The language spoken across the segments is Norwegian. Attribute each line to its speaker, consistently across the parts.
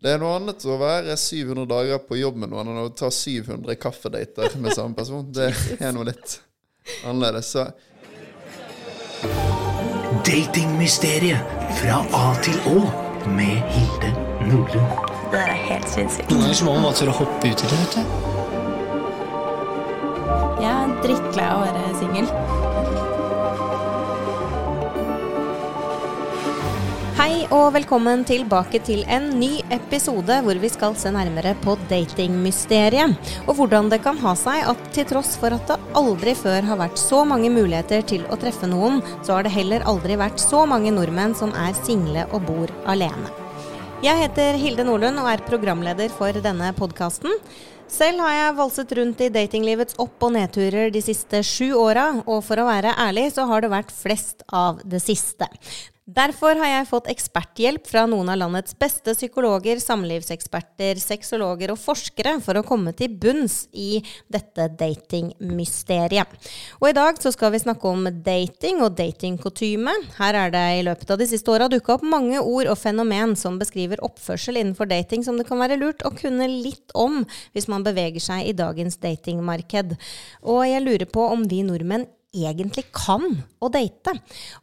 Speaker 1: Det er noe annet å være 700 dager på jobb med noen enn å ta 700 kaffedater med samme person. Det er noe litt annerledes. Så
Speaker 2: Datingmysteriet fra A til Å med Hilde Nordlund.
Speaker 3: Det der er helt sinnssykt.
Speaker 4: Noen ganger så må man bare tørre å hoppe ut i det. vet du.
Speaker 3: Jeg er drittlei av å være singel. Hei og velkommen tilbake til en ny episode hvor vi skal se nærmere på datingmysteriet. Og hvordan det kan ha seg at til tross for at det aldri før har vært så mange muligheter til å treffe noen, så har det heller aldri vært så mange nordmenn som er single og bor alene. Jeg heter Hilde Nordlund og er programleder for denne podkasten. Selv har jeg valset rundt i datinglivets opp- og nedturer de siste sju åra, og for å være ærlig så har det vært flest av det siste. Derfor har jeg fått eksperthjelp fra noen av landets beste psykologer, samlivseksperter, sexologer og forskere for å komme til bunns i dette datingmysteriet. Og i dag så skal vi snakke om dating og datingkutyme. Her er det i løpet av de siste åra dukka opp mange ord og fenomen som beskriver oppførsel innenfor dating som det kan være lurt å kunne litt om hvis man beveger seg i dagens datingmarked. Og jeg lurer på om vi nordmenn egentlig kan å date.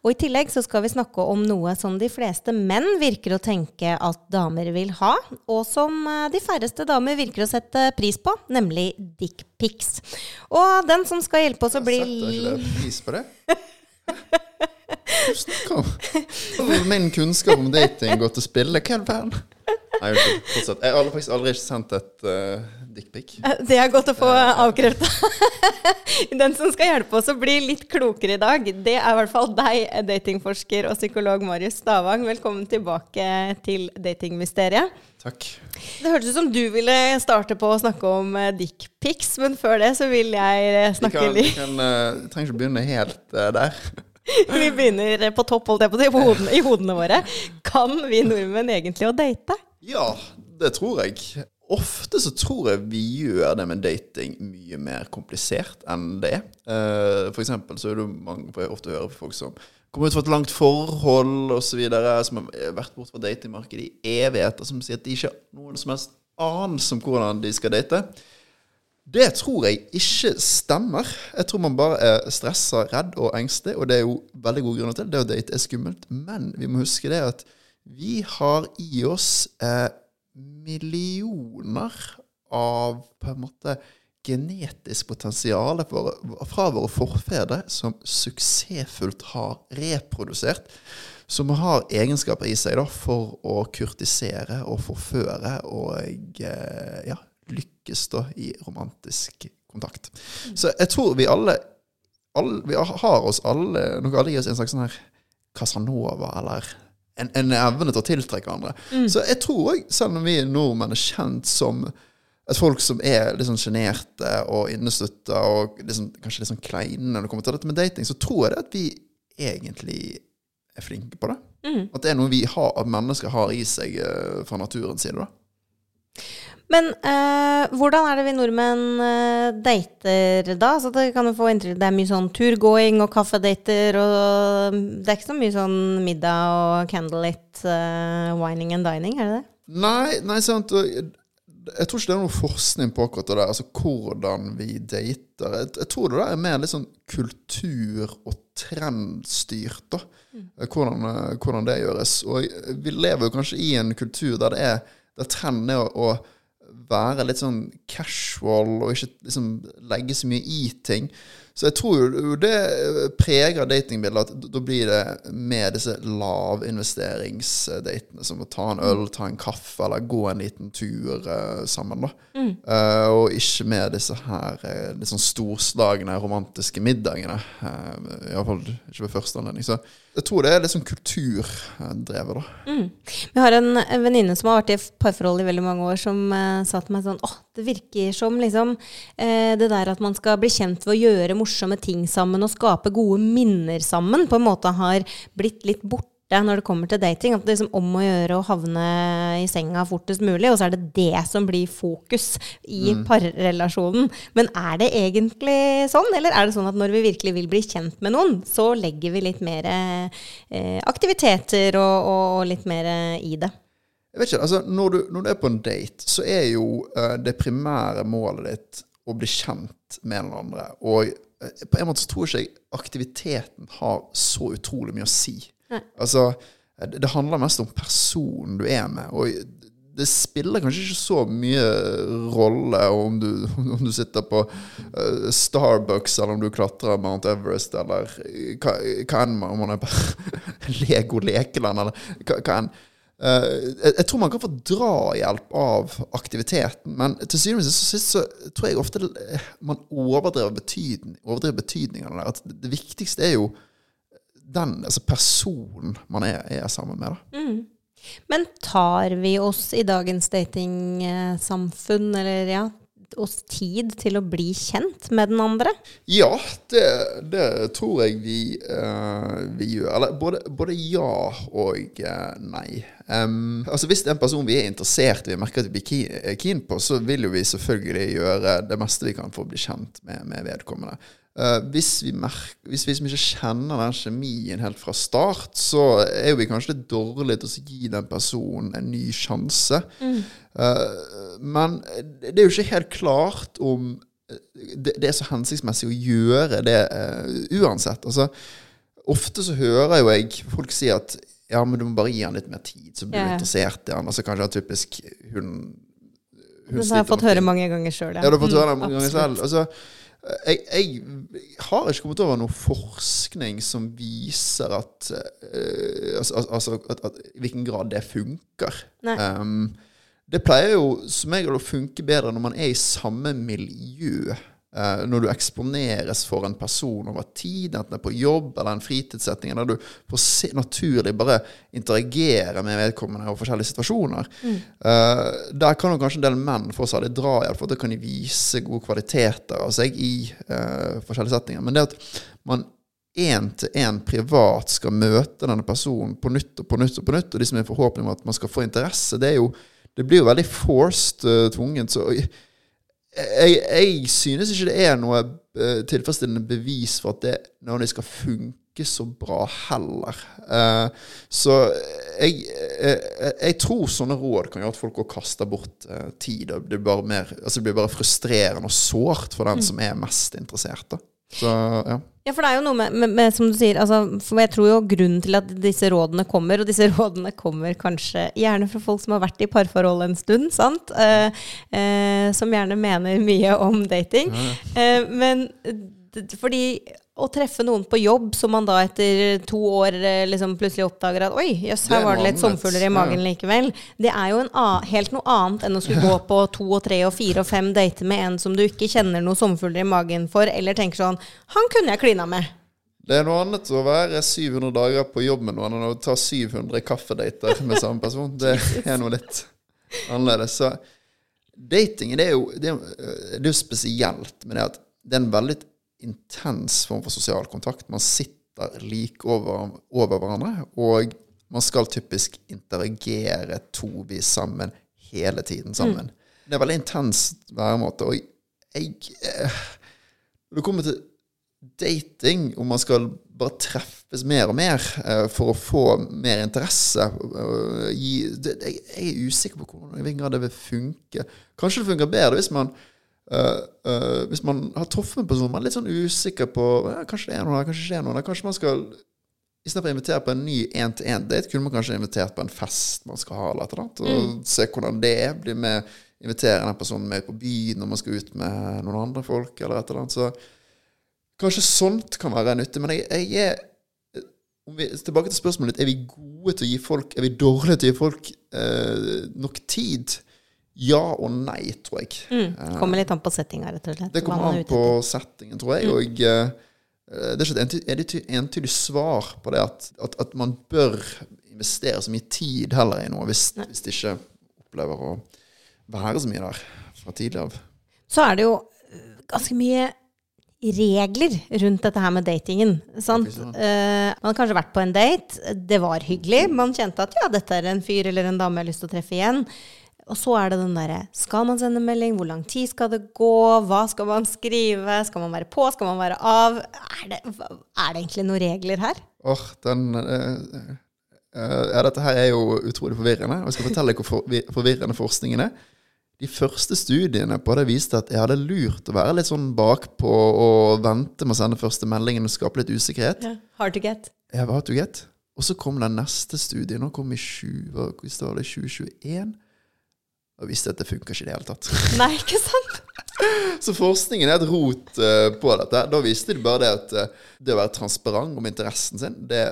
Speaker 3: Og i tillegg så skal vi snakke om noe som de fleste menn virker å tenke at damer vil ha, og som eh, de færreste damer virker å sette pris på, nemlig dickpics. Og den som skal hjelpe oss å bli
Speaker 1: setter ikke pris på det? Om? Min kunnskap om dating går til spille. Hva er det verden? Jeg har faktisk aldri sendt et uh, dickpic.
Speaker 3: Det er godt å få avkrefta. Den som skal hjelpe oss å bli litt klokere i dag, det er i hvert fall deg, datingforsker og psykolog Marius Stavang. Velkommen tilbake til datingmysteriet.
Speaker 1: Takk.
Speaker 3: Det hørtes ut som du ville starte på å snakke om eh, dickpics, men før det så vil jeg eh, snakke litt
Speaker 1: vi trenger ikke begynne helt der.
Speaker 3: Vi begynner på topp, holdt jeg på å si, hodene, i hodene våre. Kan vi nordmenn egentlig å date?
Speaker 1: Ja, det tror jeg. Ofte så tror jeg vi gjør det med dating mye mer komplisert enn det. Eh, For eksempel så er det mange, får jeg ofte høre fra folk som kommer ut fra et langt forhold osv., som har vært borte fra datingmarkedet i evigheter, som sier at de ikke har noen som helst anelse om hvordan de skal date. Det tror jeg ikke stemmer. Jeg tror man bare er stressa, redd og engstelig, og det er jo veldig gode grunner til. Det å date er skummelt. Men vi må huske det at vi har i oss eh, millioner av på en måte genetisk potensial fra våre forfedre som suksessfullt har reprodusert. Som har egenskaper i seg da, for å kurtisere og forføre og eh, ja, lykkes da i romantisk kontakt. Så jeg tror vi alle, alle Vi har oss alle Nok alle gir oss en slags sånn her Casanova, eller en, en evne til å tiltrekke andre. Så jeg tror òg, selv om vi nordmenn er kjent som et folk som er litt sånn sjenerte og innestøtta og liksom, kanskje litt sånn kleine når det kommer til dette med dating, så tror jeg det at vi egentlig er flinke på det. At det er noe vi har, at mennesker har i seg uh, fra naturens side. da.
Speaker 3: Men øh, hvordan er det vi nordmenn øh, dater da? Så det kan jo få inntrykk Det er mye sånn turgåing og kaffedater, og det er ikke så mye sånn middag og candlelit, øh, wining and dining, er det det?
Speaker 1: Nei, nei, sant. Jeg, jeg tror ikke det er noe forskning på akkurat det der, altså hvordan vi dater. Jeg, jeg tror det der er mer litt sånn kultur- og trendstyrt, da. Hvordan, eh, hvordan det gjøres. Og vi lever jo kanskje i en kultur der det er der trenden er å, å være litt sånn casual og ikke liksom legge så mye i ting. Så jeg tror jo det preger datingbildet at da blir det med disse lavinvesteringsdatene, som å ta en øl, ta en kaffe eller gå en liten tur eh, sammen. da. Eh, og ikke med disse her liksom litt sånn storslagne romantiske middagene. Uh, Iallfall ikke ved første anledning. Så jeg tror det er litt sånn kulturdrevet, da.
Speaker 3: Vi har en en venninne som har vært i parforhold i veldig mange år, som sa til meg sånn åh, det virker som liksom det der at man skal bli kjent ved å gjøre morsomme ting sammen og skape gode minner sammen, på en måte har blitt litt borte når det kommer til dating. At det er liksom om å gjøre å havne i senga fortest mulig, og så er det det som blir fokus i parrelasjonen. Men er det egentlig sånn, eller er det sånn at når vi virkelig vil bli kjent med noen, så legger vi litt mer eh, aktiviteter og, og litt mer i det?
Speaker 1: Jeg vet ikke, altså når du, når du er på en date, så er jo uh, det primære målet ditt å bli kjent med den andre. Og eh, på en måte så tror jeg ikke aktiviteten har så utrolig mye å si. Altså, eh, det, handler mest om personen du er med. Og det spiller kanskje ikke så mye rolle om du, om du sitter på uh, Starbucks, eller om du klatrer Mount Everest, eller hva, hva enn man- om man er på Lego lekeland, eller hva, hva enn. Eh, jeg, tror man kan få drahjelp av aktiviteten, men til syvende og sist så tror jeg ofte man overdriver, betydning, overdriver betydningen av det. At det viktigste er jo den altså personen man er, er sammen med. da.
Speaker 3: Men tar vi oss i dagens datingsamfunn, eller ja, oss tid til å bli kjent med den andre?
Speaker 1: Ja, det, det tror jeg vi, uh, vi gjør. Eller både, både ja og uh, nei. Um, altså Hvis det er en person vi er interessert i og merker at vi blir er keen på, så vil jo vi selvfølgelig gjøre det meste vi kan for å bli kjent med, med vedkommende. Eh, hvis, vi merker, hvis vi ikke kjenner den kjemien helt fra start, så er vi kanskje litt dårlige til å gi den personen en ny sjanse. Eh, men det er jo ikke helt klart om det, det er så hensiktsmessig å gjøre det uh, uansett. Altså, ofte så hører jo jeg folk si at ja, men du må bare gi han litt mer tid, så blir
Speaker 3: Ja,
Speaker 1: du
Speaker 3: yeah.
Speaker 1: interessert i han. Altså kanskje typisk hun, hun
Speaker 3: Det har jeg fått høre mange ganger sjøl,
Speaker 1: Ja, du har fått høre det
Speaker 3: Mm,
Speaker 1: mange ganger
Speaker 3: absolutt.
Speaker 1: selv. Altså, jeg, jeg har ikke kommet over noe forskning som viser at, uh, altså, altså, at, at i hvilken grad det funker. Um, det pleier jo som regel å funke bedre når man er i samme miljø. Eh, når du eksponeres for en person over tid, enten det er på jobb eller en fritidssetting, der du se, naturlig bare interagere med vedkommende og forskjellige situasjoner. Eh, der kan jo kanskje en del menn få særlig drahjelp, for da kan de vise gode kvaliteter av seg i uh, forskjellige settinger. Men det at man én til én privat skal møte denne personen på nytt og på nytt og på nytt, og de som er forhåpentlig om at man skal få interesse, det jo det blir jo veldig forced, uh, tvungent. Så jeg, jeg, jeg synes ikke det er noe eh, tilfredsstillende bevis for at det nødvendigvis skal funke så bra heller. Eh, så jeg, jeg, jeg tror sånne råd kan gjøre at folk går kaster bort tid. Og det, blir bare mer, altså det blir bare frustrerende og sårt for den som er mest interessert. Da. Så ja.
Speaker 3: Ja, for det er jo noe med, med, med som du sier, altså, for jeg tror jo grunnen til at disse rådene kommer, og disse rådene kommer kanskje gjerne fra folk som har vært i parforhold en stund, sant? Eh, eh, som gjerne mener mye om dating. Eh, men fordi å treffe noen på jobb som man da etter to år eh, liksom plutselig oppdager at oi, jøss, her
Speaker 1: er
Speaker 3: var det litt sommerfugler i magen likevel. Det er jo helt noe annet enn å skulle gå på to og tre og fire og fem dater med en som du ikke kjenner noen sommerfugler i magen for, eller tenker sånn Han kunne jeg klina med.
Speaker 1: Det er noe annet å være 700 dager på jobb med noen enn å ta 700 kaffedater med samme person. Det er noe litt annerledes. Så dating det er jo, det er, jo- det er jo spesielt med det at det er en veldig intens form for sosial kontakt. Man sitter like over, over hverandre, og man skal typisk interagere tovis sammen hele tiden sammen. Det er veldig intens væremåte. Og jeg eh, Når det kommer til dating, om man skal bare treffes mer og mer eh, for å få mer interesse eh, jeg er usikker på hvordan, i hvilken grad det vil funke. Kanskje det funker bedre hvis man eh, eh, Hvis man har truffet en person man er litt sånn usikker på ja, Kanskje det er noe der, kanskje det er noe der. Kanskje man skal Istedenfor å invitere på en ny én-til-én-date, kunne man kanskje invitert på en fest man skal ha, eller et eller annet, og se hvordan det er. Bli med, invitere den personen med på byen når man skal ut med noen andre folk, eller et eller annet. Så Kanskje sånt kan være nyttig, men jeg, jeg er om vi, Tilbake til spørsmålet ditt. Er vi gode til å gi folk Er vi dårlige til å gi folk eh, nok tid? Ja og nei, tror jeg.
Speaker 3: Mm. Kommer litt an på settinga, rett og slett.
Speaker 1: Det kommer an på settingen, tror jeg. Og eh, det er ikke et entydig, entydig, svar på det at, at, at man bør investere så mye tid heller i noe, hvis, hvis de ikke opplever å være så mye der fra tidlig av.
Speaker 3: Så er det jo ganske mye regler rundt dette her med datingen. Sant?
Speaker 1: Sånn.
Speaker 3: Eh, man har kanskje vært på en date, det var hyggelig. Man kjente at ja, dette er en fyr eller en dame jeg har lyst til å treffe igjen. Og så er det den derre Skal man sende melding? Hvor lang tid skal det gå? Hva skal man skrive? Skal man være på? Skal man være av? Er det, er det egentlig noen regler her?
Speaker 1: Åh, den uh, ja, dette her er jo utrolig forvirrende, og jeg skal fortelle deg hvor forvirrende forskningen er. De første studiene på det viste at jeg hadde lurt å være litt sånn bakpå og vente med å sende første meldingen og skape litt usikkerhet.
Speaker 3: Hard to get.
Speaker 1: Ja, hard to get. Og så kom den neste studien. Nå kom i 20, hva står det, 2021. Og visste at det funker ikke i det hele tatt.
Speaker 3: Nei, ikke sant?
Speaker 1: Så forskningen er et rot uh, på dette. Da viste de bare det at uh, det å være transparent om interessen sin, det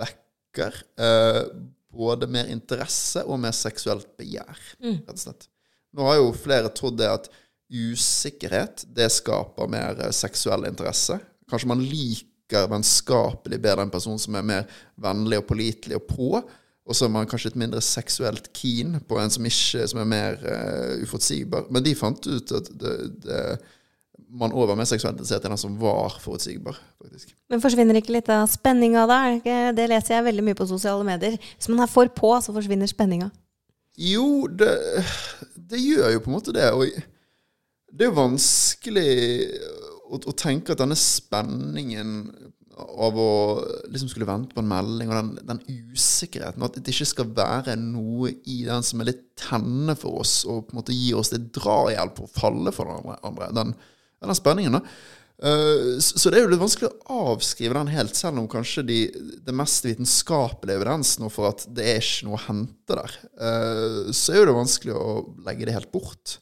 Speaker 1: vekker uh, både mer interesse og mer seksuelt begjær, rett og slett. Nå har jo flere trodd det at usikkerhet, det skaper mer seksuell interesse. Kanskje man liker vennskapelig bedre en person som er mer vennlig og pålitelig og på. Og så er man kanskje litt mindre seksuelt keen på en som, ikke, som er mer uh, uforutsigbar. Men de fant ut at det, det, man over var mer seksuelt interessert i den som var forutsigbar. faktisk.
Speaker 3: Men forsvinner ikke litt av spenninga da? Er det Det leser jeg veldig mye på sosiale medier. Hvis man er for på, så forsvinner spenninga.
Speaker 1: Jo, det, det gjør jo på en måte det. Og det er jo vanskelig å, å tenke at denne spenningen av å liksom skulle vente på en melding, og den, den usikkerheten, at det ikke skal være noe i den som er litt tennende for oss, og på en måte gir oss litt drahjelp og falle for den andre, den, den spenningen, da. Eh, Så så det er jo litt vanskelig å avskrive den helt, selv om kanskje de, det mest vitenskapelige evidensen for at det er ikke noe å hente der, eh, så er jo det vanskelig å legge det helt bort.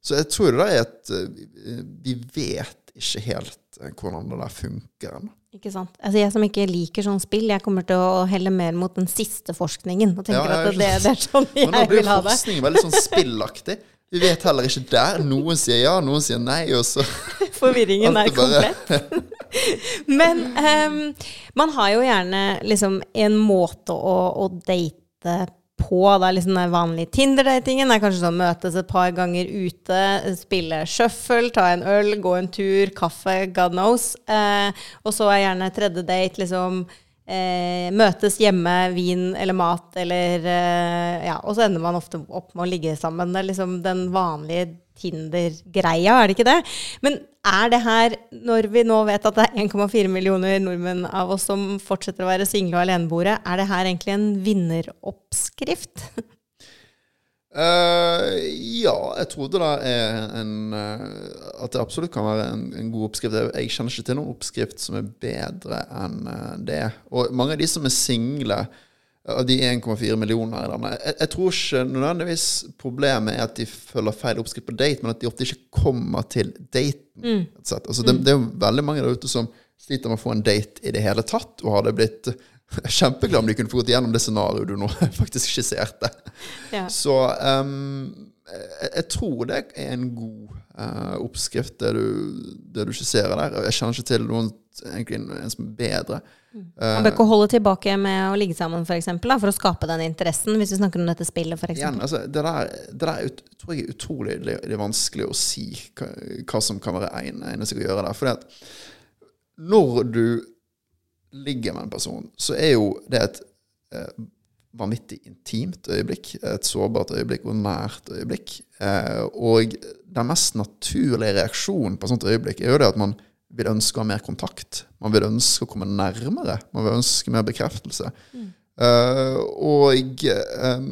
Speaker 1: Så jeg tror det er at eh, vi vet ikke helt hvordan det der funker.
Speaker 3: Ikke sant? Altså Jeg som ikke liker sånn spill, jeg kommer til å helle mer mot den siste forskningen. Og tenker
Speaker 1: Ja,
Speaker 3: at det, det er sånn jeg vil ha det.
Speaker 1: Men nå blir forskningen veldig sånn spillaktig. Vi vet heller ikke der. Noen sier ja, noen sier nei, og så
Speaker 3: Forvirringen er
Speaker 1: er
Speaker 3: komplett. Men um, man har jo gjerne liksom en måte å, å date på. Det liksom den vanlige Tinder-datingen. Er kanskje sånn møtes et par ganger ute, spille shuffle, ta en øl, gå en tur, kaffe, god knows. Eh, og så er gjerne tredje date liksom eh, møtes hjemme, vin eller mat, eller eh, Ja, og så ender man ofte opp med å ligge sammen. Det er liksom den vanlige Tinder-greia, er det ikke det? Men er det her, når vi nå vet at det er 1,4 millioner nordmenn av oss som fortsetter å være single og aleneboere, er det her egentlig en vinneroppskrift?
Speaker 1: Uh, ja, jeg trodde det er en uh, At det absolutt kan være en, en god oppskrift. Jeg, kjenner ikke til noen oppskrift som er bedre enn eh, det. Og mange av de som er single, av de 1,4 millioner i jeg, jeg tror ikke nødvendigvis problemet er at de følger feil oppskrift på date, men at de ofte ikke kommer til daten. Mm. Altså, det, det er jo veldig mange der ute som sliter med å få en date i det hele tatt, og hadde blitt kjempeglad om de kunne få gått gjennom det scenarioet du nå faktisk skisserte.
Speaker 3: Ja.
Speaker 1: Så um, jeg, jeg tror det er en god eh, oppskrift, det du, det du skisserer der. Jeg kjenner ikke til noen egentlig en, som er bedre.
Speaker 3: Man bør ikke holde tilbake med å ligge sammen, for, eksempel, da, for å skape den interessen, hvis vi snakker om dette spillet, for
Speaker 1: Igjen,
Speaker 3: eksempel.
Speaker 1: altså, det der, det der er ut, tror jeg er utrolig det, det er vanskelig å si hva, hva som kan være en- eneste å gjøre der. Fordi at når du ligger med en person, så er jo det et eh, vanvittig intimt øyeblikk. Et sårbart øyeblikk og nært øyeblikk. Eh, og den mest naturlige reaksjonen på et sånt øyeblikk er jo det at man vil ønske å ha mer kontakt. Man vil ønske å komme nærmere. Man vil ønske mer bekreftelse. Eh, og eh,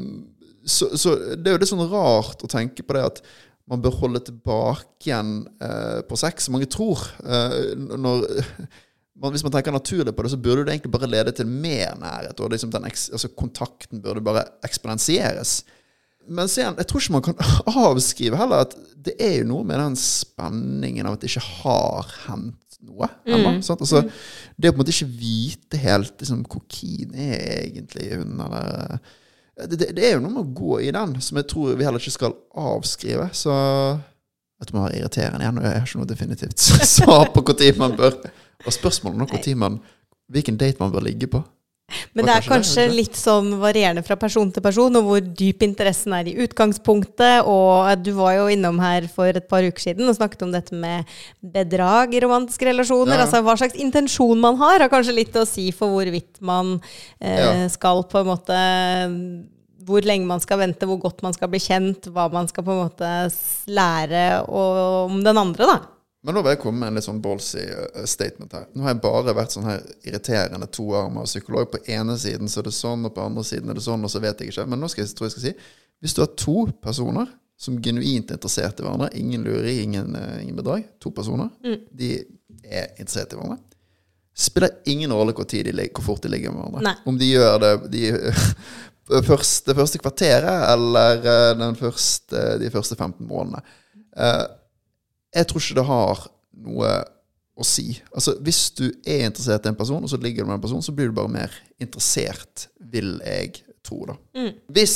Speaker 1: så, så det er jo litt sånn rart å tenke på det at man bør holde tilbake igjen eh, på sex, som mange tror. Eh, når, hvis man tenker naturlig på det, så burde det egentlig bare lede til mer nærhet. Og liksom den altså kontakten burde bare eksponentieres. Men igjen, jeg tror ikke man kan avskrive heller at det er jo noe med den spenningen av at det ikke har hendt noe ennå. mm. Altså, det å på en måte ikke vite helt liksom, hvor keen er egentlig hun, eller det, det, det er jo noe med å gå i den som jeg tror vi heller ikke skal avskrive. Så jeg tror må være irriterende igjen, og jeg har ikke noe definitivt svar på når man bør Og spørsmålet er når man hvilken date man bør ligge på.
Speaker 3: Men det er
Speaker 1: kanskje
Speaker 3: litt sånn varierende fra person til person, og hvor dyp interessen er i utgangspunktet. Og du var jo innom her for et par uker siden og snakket om dette med bedrag i romantiske relasjoner.
Speaker 1: Ja.
Speaker 3: Altså hva slags intensjon man har, har kanskje litt å si for hvorvidt man eh,
Speaker 1: Ja.
Speaker 3: skal på en måte hvor lenge man skal vente, hvor godt man skal bli kjent, hva man skal på en måte lære om den andre, da.
Speaker 1: Men nå vil jeg komme med en litt sånn ballsy eh, statement her. Nå har jeg bare vært sånn her irriterende toarma psykolog. På ene siden så er det sånn, og på andre siden er det sånn, og så vet jeg ikke. Men nå skal jeg, tror jeg skal si hvis du har to personer som genuint er interessert i hverandre, ingen lureri, ingen, eh, ingen bedrag, to personer, de er interessert i hverandre, spiller ingen rolle hvor, tid de, hvor fort de ligger med hverandre.
Speaker 3: Nei.
Speaker 1: Om de gjør det de, først, det første kvarteret eller eh, den første, de første 15 månedene. Eh, jeg tror ikke det har noe å si. Altså, hvis du er interessert i en person, og så ligger du med en person, så blir du bare mer interessert, vil jeg tro, da. Hvis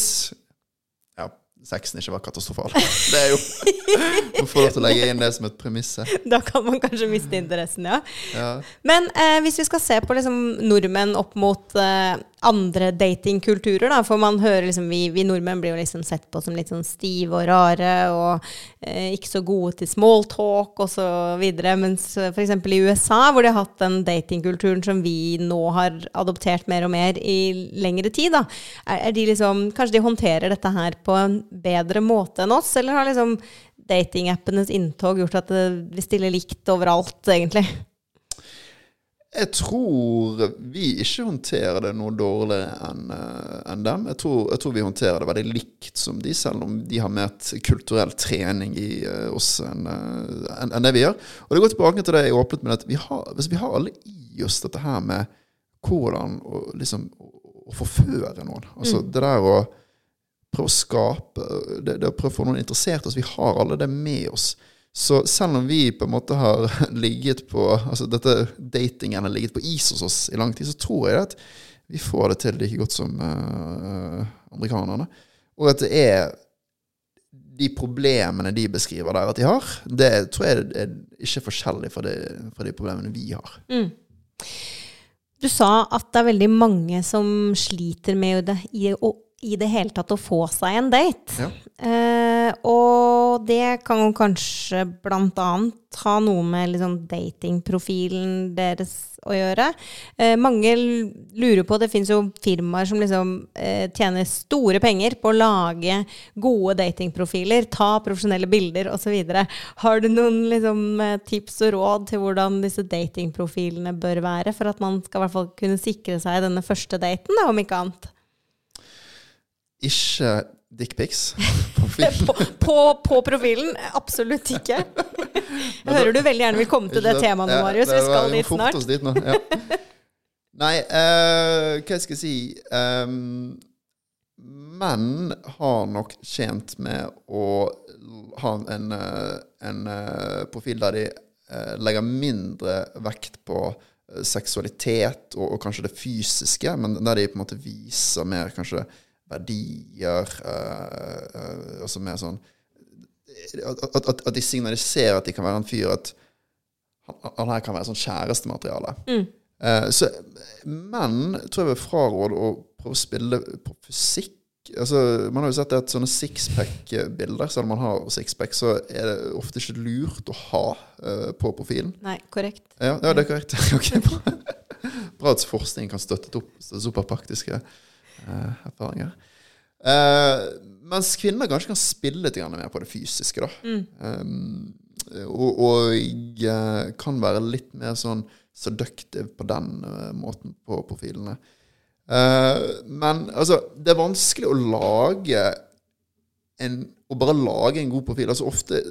Speaker 1: ja, sexen ikke var katastrofal. Det er jo Må får lov til å legge inn det som et premisse.
Speaker 3: Da kan man kanskje miste interessen, ja.
Speaker 1: Ja.
Speaker 3: Men eh, hvis vi skal se på liksom, nordmenn opp mot eh, andre datingkulturer, da, for man hører liksom vi, vi nordmenn blir jo liksom sett på som litt sånn stive og rare og eh, ikke så gode til smalltalk videre, mens eh, f.eks. i USA, hvor de har hatt den datingkulturen som vi nå har adoptert mer og mer i lengre tid, da, er, er de liksom Kanskje de håndterer dette her på en bedre måte enn oss, eller har liksom datingappenes inntog gjort at vi stiller likt overalt, egentlig?
Speaker 1: Jeg tror vi ikke håndterer det noe dårligere enn en dem. Jeg tror, jeg tror vi håndterer det veldig likt som de, selv om de har mer kulturell trening i eh, oss enn en, enn- enn det vi gjør. Og det går tilbake til det jeg åpnet med, at vi har, hvis vi har alle i oss dette her med hvordan å, liksom, å, forføre noen. Altså det der å prøve å skape det, det å prøve å få noen interessert oss. Vi har alle det med oss. Så selv om vi på en måte har ligget på Altså dette datingen har ligget på is hos oss i lang tid, så tror jeg at vi får det til like godt som uh, amerikanerne. Og at det er de problemene de beskriver der at de har, det tror jeg er ikke forskjellig fra, det, fra de problemene vi har.
Speaker 3: Du sa at det er veldig mange som sliter med det, i, i det hele tatt å få seg en date.
Speaker 1: Ja.
Speaker 3: Uh, og det kan jo kanskje blant annet ha noe med liksom datingprofilen deres å gjøre. Eh, mange lurer på, det finnes jo firmaer som liksom eh, tjener store penger på å lage gode datingprofiler, ta profesjonelle bilder osv. Har du noen liksom, eh, tips og råd til hvordan disse datingprofilene bør være, for at man skal i hvert fall kunne sikre seg denne første daten, da, om ikke annet?
Speaker 1: Ikke dickpics på.
Speaker 3: På, på, på profilen? Absolutt ikke. Jeg hører du veldig gjerne vil komme til det temaet nå, Marius.
Speaker 1: det
Speaker 3: Vi skal dit snart.
Speaker 1: dit nå, ja. Nei, uh, hva skal jeg si um, Menn har nok tjent med å ha en, eh, en eh, profil der de legger mindre vekt på seksualitet og, og kanskje det fysiske, men der de på en måte viser mer kanskje verdier uh, uh, Altså mer sånn at, at, at, de signaliserer at de kan være en fyr at han, han her kan være sånn kjærestemateriale. Eh, så menn tror jeg vil fraråde å prøve å spille på fysikk. Altså, man har jo sett at sånne sixpack-bilder, selv om man har sixpack, så er det ofte ikke lurt å ha uh, på profilen.
Speaker 3: Nei, korrekt.
Speaker 1: Ja, ja det er korrekt. okay, bra. bra at forskning kan støtte opp opp praktiske eh, erfaringer. Eh, mens kvinner kanskje kan spille litt mer på det fysiske, da. Eh, og, og eh, kan være litt mer sånn seductive på den eh, måten på profilene. Eh, men altså, det er vanskelig å lage en, å bare lage en god profil. Altså ofte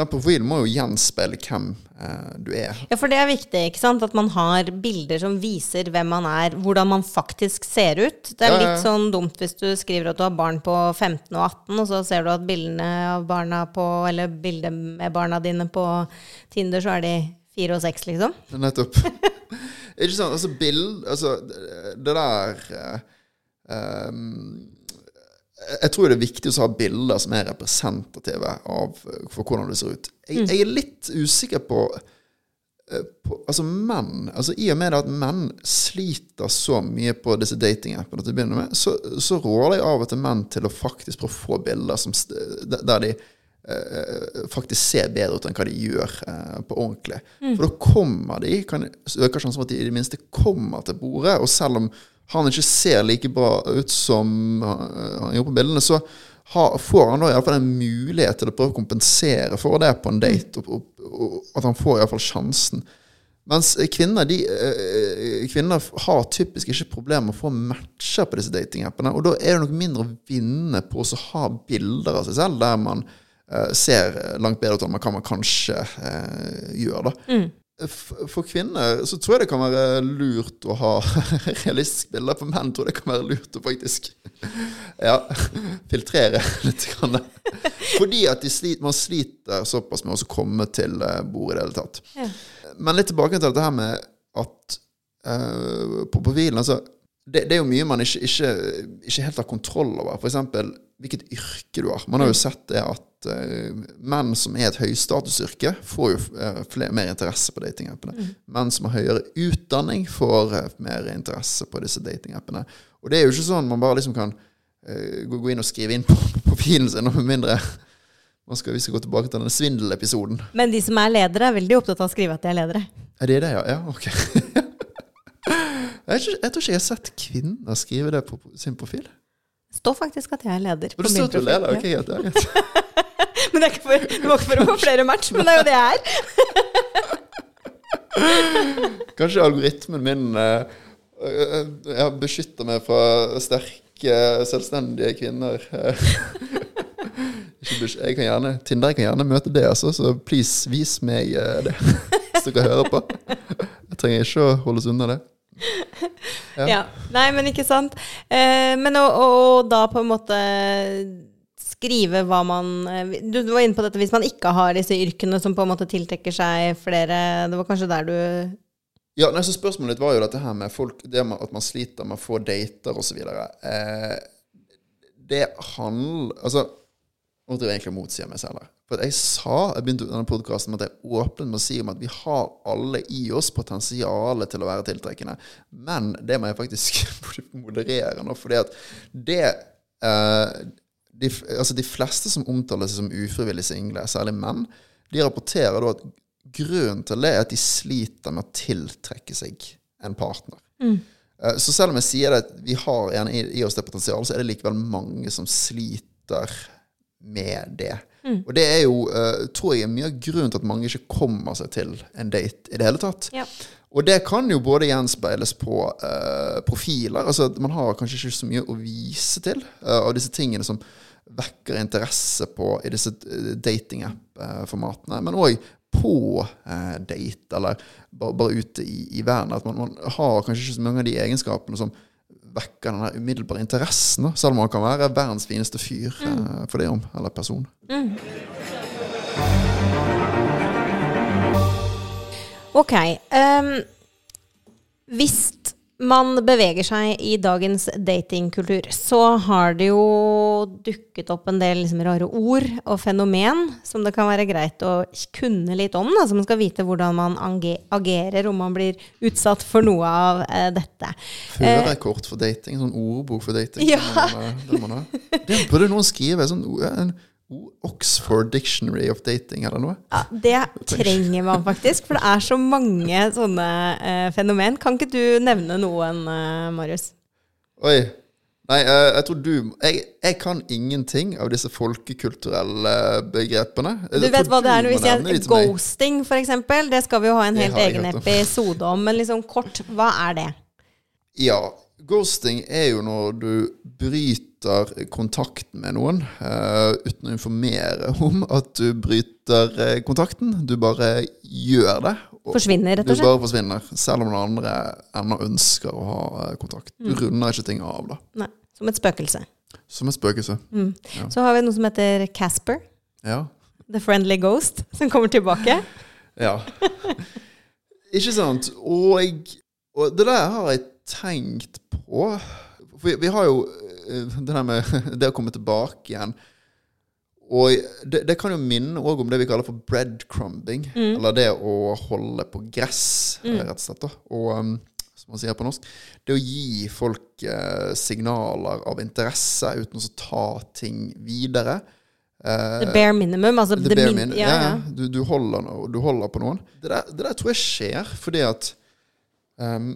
Speaker 1: Den profilen må jo gjenspeile hvem eh, du er.
Speaker 3: Ja, for det er viktig, ikke sant? At man har bilder som viser hvem man er, hvordan man faktisk ser ut. Det er
Speaker 1: Ja, ja,
Speaker 3: litt sånn dumt hvis du skriver at du har barn på 15 og 18, og så ser du at bildene av barna på, eller bildet med barna dine på Tinder, så er de fire og seks, liksom.
Speaker 1: Nettopp. Ikke sant? Altså, bild Altså, det der eh, ehm, Jeg tror det er viktig å ha bilder som er representative av, for hvordan det ser ut. Jeg, jeg er litt usikker på, eh, på Altså, menn altså I og med at menn sliter så mye på disse datingappene til å begynne med, så, så råder jeg av og til menn til å faktisk prøve å få bilder som, der de eh, faktisk ser bedre ut enn hva de gjør eh, på ordentlig. For da kommer de, kan øker sjansen for at de i det minste kommer til bordet. Og selv om han ikke ser like bra ut som eh, han gjorde på bildene, så har, får han da iallfall en mulighet til å prøve å kompensere for det på en date, og, og, og at han får iallfall sjansen. Mens kvinner de, eh, kvinner har typisk ikke problemer med å få matcher på disse datingappene. Og da er det nok mindre å vinne på å ha bilder av seg selv der man eh, ser langt bedre ut enn man kan man kanskje eh, gjør. da. F- For kvinner så tror jeg det kan være lurt å ha realistiske bilder. For menn tror jeg det kan være lurt å faktisk ja, filtrere litt. Grann. Fordi at de slit, man sliter såpass med å komme til eh, bordet i det hele tatt.
Speaker 3: Ja.
Speaker 1: Men litt tilbake til dette her med at uh, på profilen altså, det, det er jo mye man ikke, ikke, ikke helt har kontroll over. F.eks. hvilket yrke du har. Man har jo sett det at uh, menn som er et høystatusyrke, får jo eh, flere, mer interesse på datingappene. Menn som har høyere utdanning, får eh, mer interesse på disse datingappene. Og det er jo ikke sånn man bare liksom kan gå, gå inn og skrive inn på, på profilen sin, med mindre man skal, vi skal gå tilbake til denne svindelepisoden.
Speaker 3: Men de som er ledere, er veldig opptatt av å skrive at de er ledere.
Speaker 1: Er det det, ja? Ja, ok. jeg, tror, jeg tror ikke jeg har sett kvinner skrive det på sin profil.
Speaker 3: Det står faktisk at jeg er leder. Du
Speaker 1: står at du leder. Ok, Det er greit.
Speaker 3: Men det, er ikke for, det var ikke for å få flere match, men det er jo det jeg er.
Speaker 1: Kanskje algoritmen min uh, uh, ja, beskytter meg fra sterke, selvstendige kvinner. Eh, Jeg kan gjerne, Tinder kan gjerne møte det, altså, så please, vis meg eh, det. Hvis dere hører på. Jeg trenger ikke å holdes unna det. Ja.
Speaker 3: Ja. Nei, men ikke sant. Eh, men å, å da på en måte skrive hva man eh, Du var inne på dette hvis man ikke har disse yrkene som på en måte tiltrekker seg flere Det var kanskje der du
Speaker 1: Ja, nei, så Spørsmålet ditt var jo dette her med folk, det med at man sliter med å få dater osv. Eh, det handler Altså, nå driver jeg egentlig motsier meg selv her. For jeg sa jeg begynte denne podkasten med at jeg åpnet med å si om at vi har alle i oss potensialet til å være tiltrekkende. Men det må jeg faktisk moderere nå, fordi at det eh, de, altså de fleste som omtaler seg som ufrivillig single, særlig menn, de rapporterer da at grunnen til det er at de sliter med å tiltrekke seg en partner. Mm. Så selv om jeg sier at vi har en i, i oss det potensialet, så er det likevel mange som sliter med det. Og det er jo, uh, tror jeg, er mye av grunnen til at mange ikke kommer seg til en date i det hele tatt.
Speaker 3: Ja.
Speaker 1: Og det kan jo både gjenspeiles på uh, profiler. altså Man har kanskje ikke så mye å vise til uh, av disse tingene som vekker interesse på i disse datingapp-formatene. Men òg på uh, date, eller bare, bare ute i, i verden. At man, man har kanskje ikke så mange av de egenskapene som vekker den umiddelbare interessen. da, Selv om han kan være verdens fineste fyr eh, for det om, eller person.
Speaker 3: Ok. Um, hvis man beveger seg i dagens datingkultur, så har det jo dukket opp en del liksom, rare ord og fenomen som det kan være greit å kunne litt om. Da, så man skal vite hvordan man agerer om man blir utsatt for noe av eh, dette.
Speaker 1: Førerkort for dating, sånn ordbok for dating.
Speaker 3: Ja.
Speaker 1: Det, man, det, man det burde noen skrive. Sånn, en Oxford Dictionary of Dating, er det noe.
Speaker 3: Ja, det trenger man faktisk, for det er så mange sånne eh, fenomen. Kan ikke du nevne noen, eh, Marius?
Speaker 1: Oi. Nei, eh, jeg tror du jeg, jeg kan ingenting av disse folkekulturelle begrepene.
Speaker 3: Du vet hva det er
Speaker 1: du jeg
Speaker 3: ghosting, for eksempel. Det skal vi jo ha en helt egen episode om. Men liksom kort, hva er det?
Speaker 1: Ja. Ghosting er jo når du bryter kontakten med noen uh, uten å informere om at du bryter eh, kontakten. Du bare gjør det.
Speaker 3: Forsvinner, rett og
Speaker 1: Du bare forsvinner, selv om den andre ennå ønsker å ha eh, kontakt. Du
Speaker 3: Mm.
Speaker 1: runder ikke ting av, da.
Speaker 3: Nei, som et spøkelse.
Speaker 1: Som et spøkelse.
Speaker 3: Så har vi noe som heter Casper.
Speaker 1: Ja.
Speaker 3: The Friendly Ghost, som kommer tilbake.
Speaker 1: Ja. Ikke sant? Og, og det der har jeg tenkt på. For vi, vi har jo det der med det å komme tilbake igjen. Og det, det kan jo minne også om det vi kaller for breadcrumbing. Eller det å holde på gress, eh, rett og slett. Da. Og um, som man sier på norsk, det å gi folk eh, signaler av interesse uten å ta ting videre. Eh,
Speaker 3: The bare minimum. Altså
Speaker 1: The
Speaker 3: det
Speaker 1: bare
Speaker 3: min- ja,
Speaker 1: ja. Du, du, holder, no- du holder på noen. Det der, det der tror jeg skjer fordi at ehm,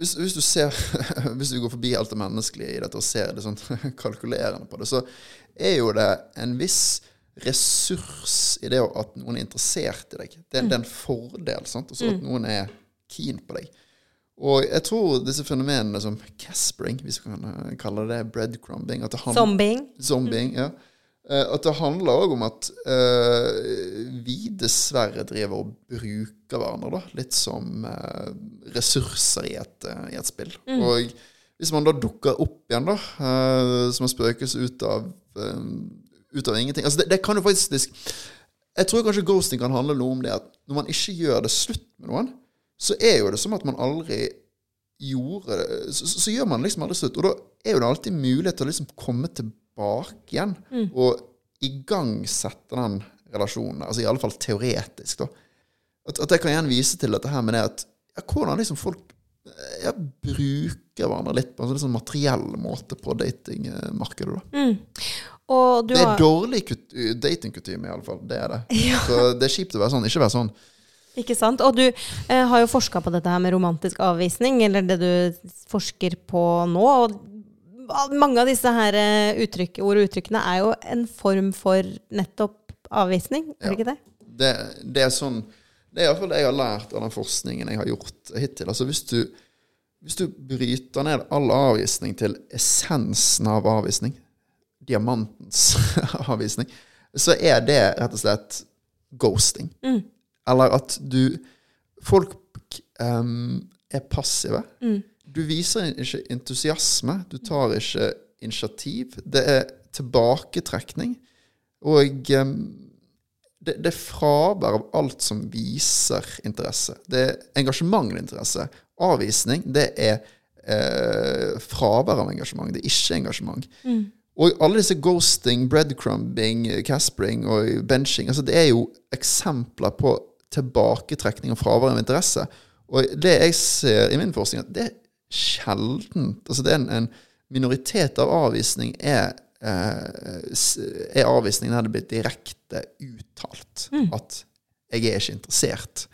Speaker 1: hvis, hvis du ser Hvis du går forbi alt det menneskelige i dette og ser det sånn kalkulerende på det, så er jo det en viss ressurs i det at noen er interessert i deg. Det, det er en fordel. sant? Altså at noen er keen på deg. Og jeg tror disse fenomenene som caspering, hvis vi kan kalle det breadcrumbing handler,
Speaker 3: Zombieing.
Speaker 1: Zombieing, ja. Eh, At det handler òg om at uh, vi dessverre driver og bruker hverandre da, litt som uh, ressurser i et, uh, i et spill. Og hvis man da dukker opp igjen da, som en spøkelse ut ut av ingenting altså det, det kan jo faktisk Jeg tror kanskje ghosting kan handle noe om det at når man ikke gjør det slutt med noen, så er jo det som at man aldri gjorde det Så, så, så gjør man liksom aldri slutt. Og da er jo det alltid mulighet til å liksom komme tilbake igjen og igangsette den relasjonen. Altså i alle fall teoretisk, da. At, at jeg kan igjen vise til dette her med det at ja, hvordan liksom folk eh, ja, bruker hverandre litt på en sånn sånn materiell måte på datingmarkedet. da.
Speaker 3: Og du
Speaker 1: Det er
Speaker 3: har
Speaker 1: dårlig kut- datingkutyme, iallfall. Det er det. Så det er kjipt å være sånn. Ikke være sånn.
Speaker 3: Ikke sant? Og du eh, har jo forska på dette her med romantisk avvisning, eller det du forsker på nå. Og mange av disse her eh, uttrykk, ord og uttrykkene er jo en form for nettopp avvisning, er det ikke det?
Speaker 1: Det, det er sånn Det er iallfall det jeg har lært av den forskningen jeg har gjort hittil. Altså hvis du, hvis du bryter ned all avvisning til essensen av avvisning, diamantens avvisning, så er det rett og slett ghosting. Eller at du Folk um, er passive. Du viser ikke entusiasme. Du tar ikke initiativ. Det er tilbaketrekning. Og um, det, det fravær av alt som viser interesse. Det er engasjement og interesse. Avvisning, det er eh, fravær av engasjement. Det er ikke engasjement. Og alle disse ghosting, breadcrumbing, caspering og benching, altså det er jo eksempler på tilbaketrekning og fravær av interesse. Og det jeg ser i min forskning, at det sjeldent Altså det er en, en minoritet av avvisning er eh, er avvisning der det blir direkte uttalt at 'jeg er ikke interessert'.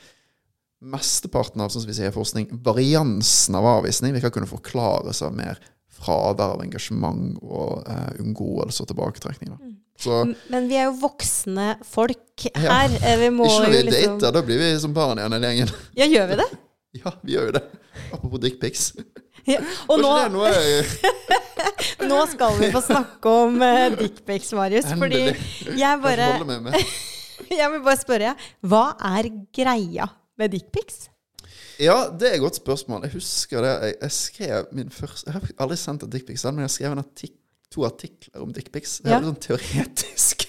Speaker 1: Mesteparten av sånn som vi sier forskning, variansen av avvisning vil ikke kunne forklares av mer fravær av engasjement og uh, unngåelse og tilbaketrekning. Da. Så
Speaker 3: Men vi er jo voksne folk her. Ja. Vi må
Speaker 1: ikke når
Speaker 3: jo
Speaker 1: vi
Speaker 3: liksom
Speaker 1: dater, da blir vi som barn igjen hele gjengen.
Speaker 3: Ja, gjør vi det?
Speaker 1: Ja, vi gjør jo det. Apropos dickpics.
Speaker 3: Ja. Og nå,
Speaker 1: noe jeg
Speaker 3: nå skal vi få snakke om uh, dickpics, Marius. Fordi jeg bare? Jeg vil bare spørre, hva er greia med dickpics?
Speaker 1: Ja, det er et godt spørsmål. Jeg husker det. Jeg, jeg skrev min første Jeg har aldri sendt en dickpic selv, men jeg en artik to artikler om dickpics. Jeg
Speaker 3: Ja.
Speaker 1: hadde sånn teoretisk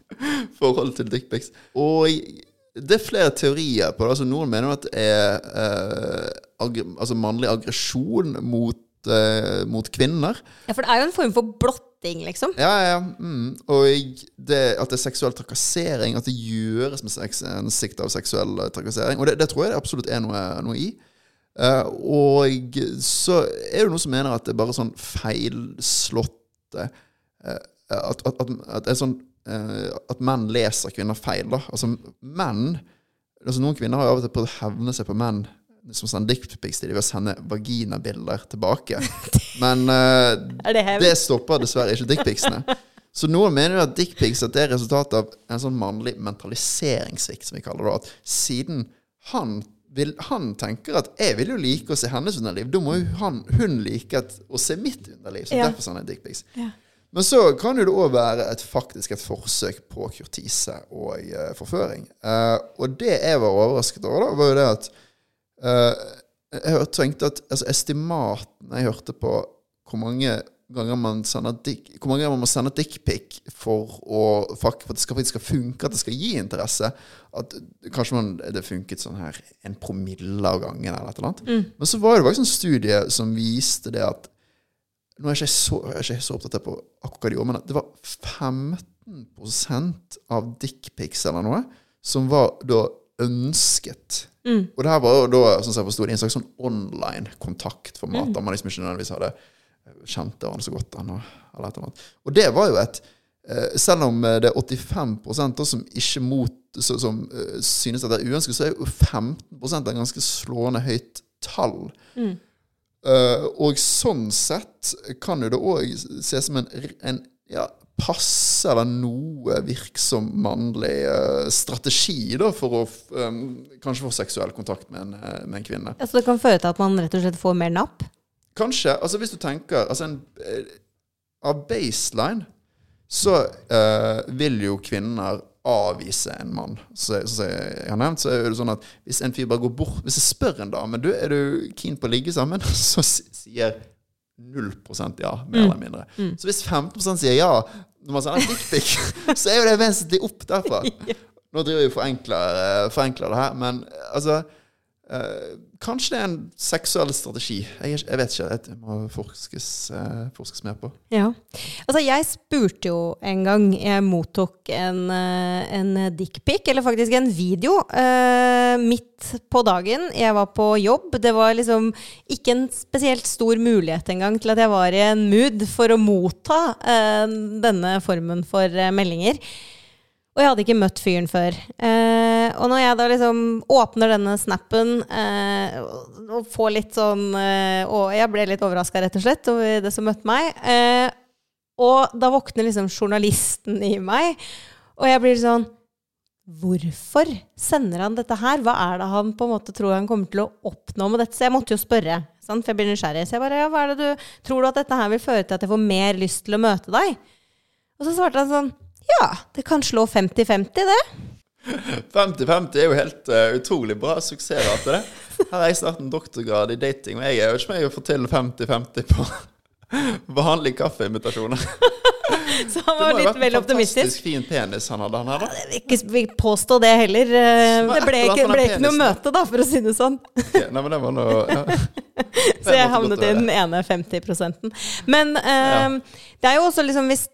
Speaker 1: forhold til dickpics. Og det er flere teorier på det. Altså, noen mener at det er eh, ag altså mannlig aggresjon mot, eh, mot kvinner.
Speaker 3: Ja, for det er jo en form for blotting, liksom.
Speaker 1: Ja, ja. Mm. Og det, at det er seksuell trakassering. At det gjøres med sex, en sikt av seksuell eh, trakassering. Og det, det tror jeg det absolutt er noe, noe i. Uh, og så er det noen som mener at det er bare sånn feilslåtte uh, at, at, at, at det er sånn At menn leser kvinner feil, da. Altså menn altså Noen kvinner har av og til prøvd å hevne seg på menn som sender dickpics til dem ved å sende vaginabilder tilbake. Men eh,
Speaker 3: Er det
Speaker 1: det stopper dessverre ikke dickpicsene. Så noen mener jo at dickpics er resultatet av en sånn mannlig mentaliseringssvikt, som vi kaller det. At siden han, vil, han tenker at 'jeg vil jo like å se hennes underliv', da må jo han, hun like at, å se mitt underliv. Så
Speaker 3: Ja.
Speaker 1: derfor sender jeg dickpics.
Speaker 3: Ja.
Speaker 1: Men så kan det òg være et, faktisk et forsøk på kurtise og uh, forføring. Uh, og det jeg var overrasket over, da, var jo det at uh, Jeg tenkte at altså, estimatene jeg hørte på hvor mange ganger man sender dick, hvor mange ganger man må sende dickpic for, for at det skal, faktisk skal funke, at det skal gi interesse At kanskje man, det funket sånn her en promille av gangen, eller et eller annet. Men så var det faktisk en studie som viste det at nå er jeg ikke så, jeg ikke så opptatt på akkurat hva de gjorde, men det var 15% av dickpics eller noe som var da ønsket. Og det her var da, sånn som jeg forstod, en slags sånn online kontaktformat, der man liksom ikke nødvendigvis hadde kjent hverandre så godt. Eller et eller. Og det var jo et eh, Selv om eh, det er 85 da som ikke mot Som eh, synes at det er uønsket, så er jo 15 et ganske slående høyt tall. Eh, og sånn sett kan jo det òg ses som en, en ja, passe eller noe virksom mannlig eh, strategi da, for å um, kanskje få seksuell kontakt med en, eh, med en kvinne.
Speaker 3: Ja, så det kan føre til at man rett og slett får mer napp?
Speaker 1: Kanskje. altså Hvis du tenker altså en, Av baseline så uh, vil jo kvinner avvise en mann. Så, så, som jeg har nevnt, så er det sånn at hvis en fyr bare går bort Hvis jeg spør en dame du, er du keen på å ligge sammen, så sier 0 ja, mer eller mindre. Så hvis 15% sier ja når man sender en dickpic, så er jo det vesentlig opp derfra. Nå driver vi og forenkler, eh, forenkler det her, men altså eh, Kanskje det er en seksuell strategi. Jeg, jeg vet ikke. Det må forskes, uh, forskes mer på.
Speaker 3: Ja. Altså, jeg spurte jo en gang jeg mottok en, eh, en dickpic, eller faktisk en video, uh, midt på dagen. Jeg var på jobb. Det var liksom ikke en spesielt stor mulighet engang til at jeg var i en mood for å motta denne formen for meldinger. Og jeg hadde ikke møtt fyren før. Eh, og når jeg da liksom åpner denne snappen eh, og, får litt sånn eh, Og jeg ble litt overraska, rett og slett, over det som møtte meg. Eh, og da våkner liksom journalisten i meg, og jeg blir sånn Hvorfor sender han dette her? Hva er det han på en måte tror han kommer til å oppnå med dette? Så jeg måtte jo spørre, sant? for jeg blir nysgjerrig. Så jeg bare, ja, hva er det du, Tror du at dette her vil føre til at jeg får mer lyst til å møte deg? Og så svarte han sånn Ja, det kan slå 50-50, det.
Speaker 1: 50-50 er jo helt uh, utrolig bra suksessrate, det. Her har jeg snart en doktorgrad i dating, og jeg jo ikke om å får til 50-50 på behandling kaffeinvitasjoner.
Speaker 3: Så han
Speaker 1: Det må
Speaker 3: var
Speaker 1: jo ha
Speaker 3: litt
Speaker 1: vært
Speaker 3: vel
Speaker 1: en
Speaker 3: optimistisk.
Speaker 1: fantastisk fin penis han hadde, han her, da.
Speaker 3: Ja, ikke vil påstå det heller. Eh, Det ble ikke, ble ikke noe møte, da, for å si det sånn.
Speaker 1: Okay, Nei, men det var noe ja.
Speaker 3: Så jeg havnet i den ene 50 prosenten. Men ja. det er jo også liksom hvis,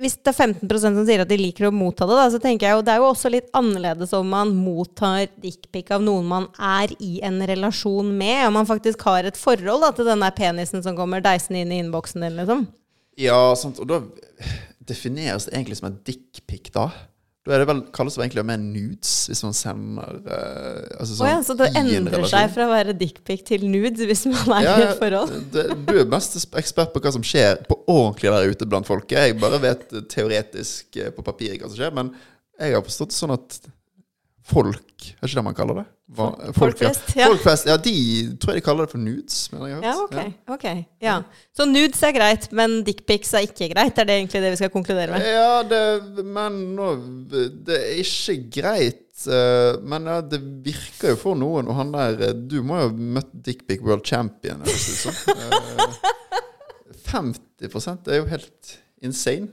Speaker 3: hvis det er 15% som sier at de liker å motta det, da, så tenker jeg jo det er jo også litt annerledes om man mottar dickpic av noen man er i en relasjon med, om man faktisk har et forhold da, til den der penisen som kommer deisende inn i innboksen din, liksom.
Speaker 1: Ja, sant. Og da defineres det egentlig som en dickpic, da. Da er det vel, kalles det egentlig mer nudes, hvis man sender uh, altså
Speaker 3: Å ja, så det
Speaker 1: en
Speaker 3: endrer
Speaker 1: relasjon.
Speaker 3: seg fra å være dickpic til nudes hvis man er i et forhold?
Speaker 1: det, du er mest ekspert på hva som skjer på ordentlig der ute blant folket. Jeg bare vet teoretisk eh, på papiret hva som skjer, men jeg har forstått det sånn at folk Er ikke det man kaller det? Hva,
Speaker 3: Folk
Speaker 1: ja.
Speaker 3: flest, ja.
Speaker 1: De tror jeg de kaller det for nudes.
Speaker 3: Ja,
Speaker 1: okay,
Speaker 3: ok. ja. Så nudes er greit, men dickpics er ikke greit? Er det egentlig det vi skal konkludere med?
Speaker 1: Ja, det, men nå Det er ikke greit. eh, Men ja, det virker jo for noen. Og han der eh, Du må jo ha møtt Dickpic World Champion. eller noe sånt. 50 det er jo helt insane.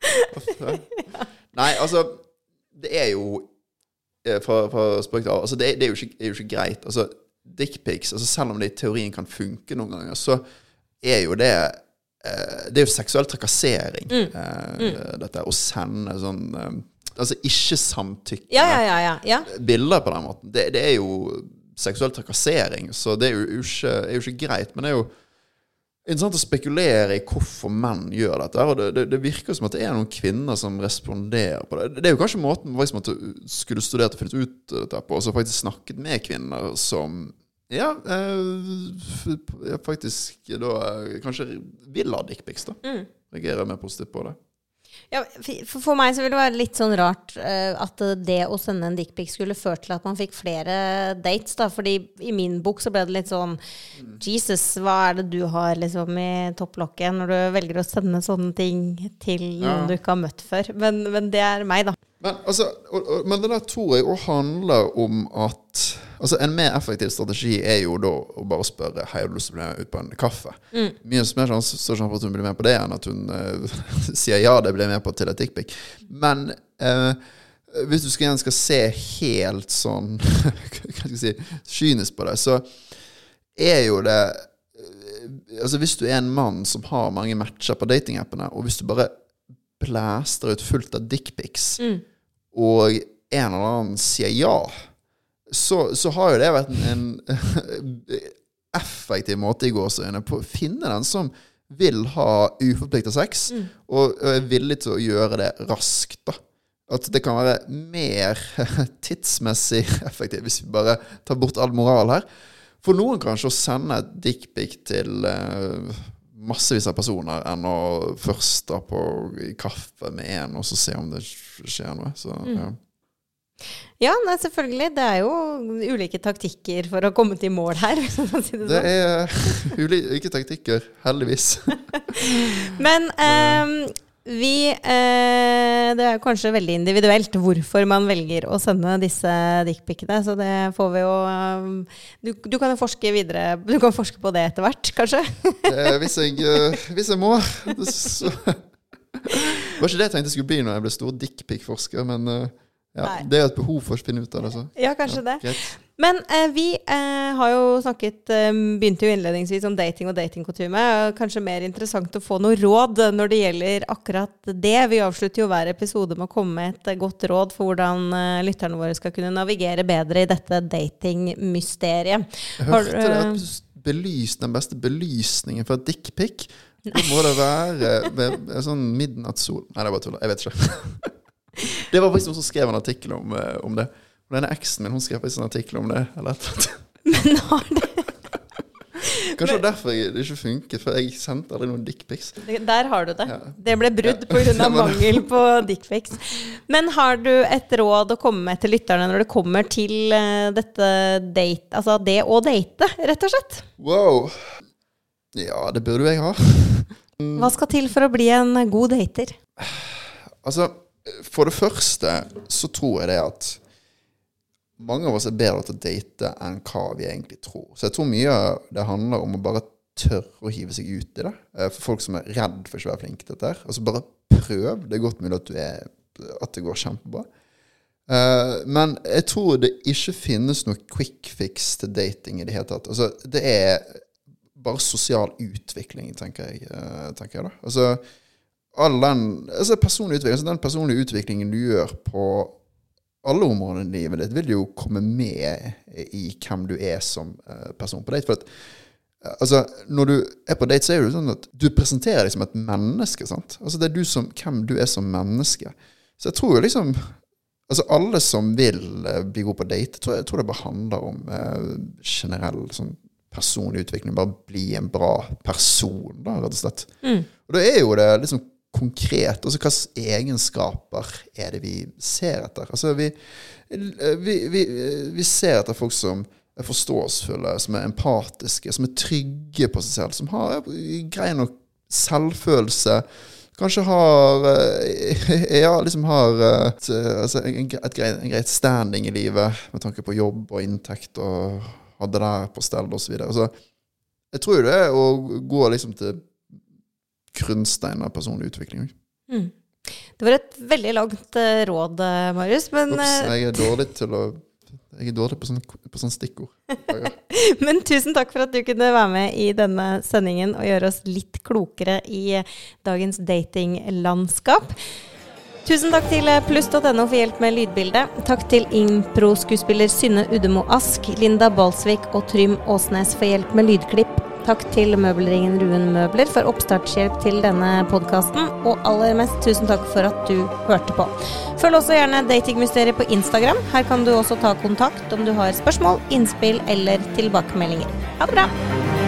Speaker 1: Nei, altså Det er jo Fra, fra spøk til altså, det, det er, jo ikke, er jo ikke greit. Altså, Dickpics, altså, selv om det i teorien kan funke noen ganger, så er jo det eh, Det er jo seksuell trakassering, eh, dette. Å sende sånn eh, Altså ikke samtykke
Speaker 3: Ja, ja, ja. ja, ja.
Speaker 1: bilder på den måten. Det, det er jo seksuell trakassering, så det er jo ikke, er jo ikke greit. Men det er jo interessant å spekulere i hvorfor menn gjør dette. Og det, det, det virker som at det er noen kvinner som responderer på det. Det er jo kanskje måten man skulle studert og funnet ut dette på, og så faktisk snakket med kvinner som ja, eh, faktisk da eh, kanskje vil ha dickpics, da. Reagerer mer positivt på det.
Speaker 3: Ja, for, for meg så vil det være litt sånn rart uh, at det å sende en dickpic skulle ført til at man fikk flere dates. da, fordi i min bok så ble det litt sånn Jesus, hva er det du har liksom i topplokket når du velger å sende sånne ting til noen du ikke har møtt før? Men, men det er meg, da.
Speaker 1: Men, altså, og, og, men det der tror jeg òg handler om at Altså En mer effektiv strategi er jo da å bare spørre Hei, har du lyst til å bli med ut på en kaffe. Mye mer sjanse for at hun blir med på det, enn at hun uh, sier ja, det blir med på til et dickpic. Men uh, hvis du skal, igjen skal se helt sånn Hva skal jeg si kynisk på det, så er jo det eh, Altså Hvis du er en mann som har mange matcher på datingappene, og hvis du bare blæster ut fullt av dickpics, og en eller annen sier ja, så, så har jo det vært en, en effektiv måte i gåseøyne på å finne den som vil ha uforplikta sex, og er villig til å gjøre det raskt. da. At det kan være mer tidsmessig effektivt hvis vi bare tar bort all moral her. For noen kanskje å sende et dickpic til eh, massevis av personer enn å først da på i kaffe med en, og så se om det skjer noe. Så, ja.
Speaker 3: Ja, nei, selvfølgelig. Det er jo ulike taktikker for å komme til mål her. si det
Speaker 1: Det
Speaker 3: sånn.
Speaker 1: er ulike taktikker, heldigvis.
Speaker 3: Men ehm, vi eh, Det er kanskje veldig individuelt hvorfor man velger å sende disse dickpicene, så det får vi jo ehm, du, du kan jo forske videre Du kan forske på det etter hvert, kanskje?
Speaker 1: Eh, hvis, jeg, eh, hvis jeg må. Det var ikke det jeg tenkte jeg skulle bli når jeg ble stor dickpic-forsker, men eh, ja, det er et behov for å finne ut av det. Så.
Speaker 3: Ja, kanskje det.
Speaker 1: Greit.
Speaker 3: Men eh, vi eh, har jo snakket eh, Begynte jo innledningsvis om dating og datingkutyme. Kanskje mer interessant å få noe råd når det gjelder akkurat det. Vi avslutter jo hver episode med å komme med et eh, godt råd for hvordan eh, lytterne våre skal kunne navigere bedre i dette datingmysteriet.
Speaker 1: Jeg hørte det at belys, den beste belysningen for dickpic Da må det være ved, sånn midnattssol Nei, det er bare tull. Jeg vet ikke. Det var faktisk noen som skrev en artikkel om, eh, om det. Og denne eksen min hun skrev faktisk en artikkel om det. Eller et.
Speaker 3: Men har det,
Speaker 1: Kanskje det var derfor jeg- det ikke funket, for jeg sendte aldri noen dickpics.
Speaker 3: der har du det.
Speaker 1: Ja.
Speaker 3: Det ble brudd pga.
Speaker 1: Ja,
Speaker 3: mangel på dickpics. Men har du et råd å komme med til lytterne når det kommer til eh, dette date, altså det å date, rett og slett?
Speaker 1: Wow. Ja, det burde jo jeg ha.
Speaker 3: Hva skal til for å bli en god dater?
Speaker 1: Altså, for det første så tror jeg det at mange av oss er bedre til å date enn hva vi egentlig tror. Så jeg tror mye av det handler om å bare tørre å hive seg ut i det. Eh, For folk som er redd for ikke å være flink til dette. Altså bare prøv. Det er godt mulig at, er, at det går kjempebra. Eh, men jeg tror det ikke finnes noe quick fix til dating i det hele tatt. Altså, det er bare sosial utvikling, tenker jeg. eh, tenker jeg da. Altså, all den altså personlig utvikling, altså den personlige utviklingen du gjør på alle områdene i livet ditt, vil jo komme med i hvem du er som eh, person på date. For at, eh, altså, når du er på date, så er det sånn at du presenterer deg som et menneske. sant? Altså, det er du som, hvem du er som menneske. Så jeg tror jo liksom Altså Alle som vil eh, bli god på date, tror jeg, tror det bare handler om eh, generell sånn personlig utvikling. Bare bli en bra person, da, rett og slett. Og da er jo det liksom konkret. Altså hvilke egenskaper er det vi ser etter? Altså vi, vi, vi, vi ser etter folk som er forståelsesfulle, som er empatiske, som er trygge på seg selv, som har grei nok selvfølelse. Kanskje har eh, Ja, liksom har eh, et, altså en, et greit, en greit standing i livet med tanke på jobb og inntekt og ha det der på stell osv. Altså, jeg tror det er å gå liksom til grunnsteinen av personlig utvikling.
Speaker 3: Det var et veldig langt uh, råd, eh, Marius. Men,
Speaker 1: Ups,
Speaker 3: eh,
Speaker 1: jeg er dårlig til å Jeg er dårlig på sånne, på sånne stikkord.
Speaker 3: Men tusen takk for at du kunne være med i denne sendingen og gjøre oss litt klokere i dagens datinglandskap. Tusen takk til pluss.no for hjelp med lydbildet. Takk til impro-skuespiller Synne Udemo Ask, Linda Balsvik og Trym Åsnes for hjelp med lydklipp. Takk til møbelringen Ruen Møbler for oppstartshjelp til denne podkasten. Og aller mest tusen takk for at du hørte på. Følg også gjerne Datingmysteriet på Instagram. Her kan du også ta kontakt om du har spørsmål, innspill eller tilbakemeldinger. Ha det bra!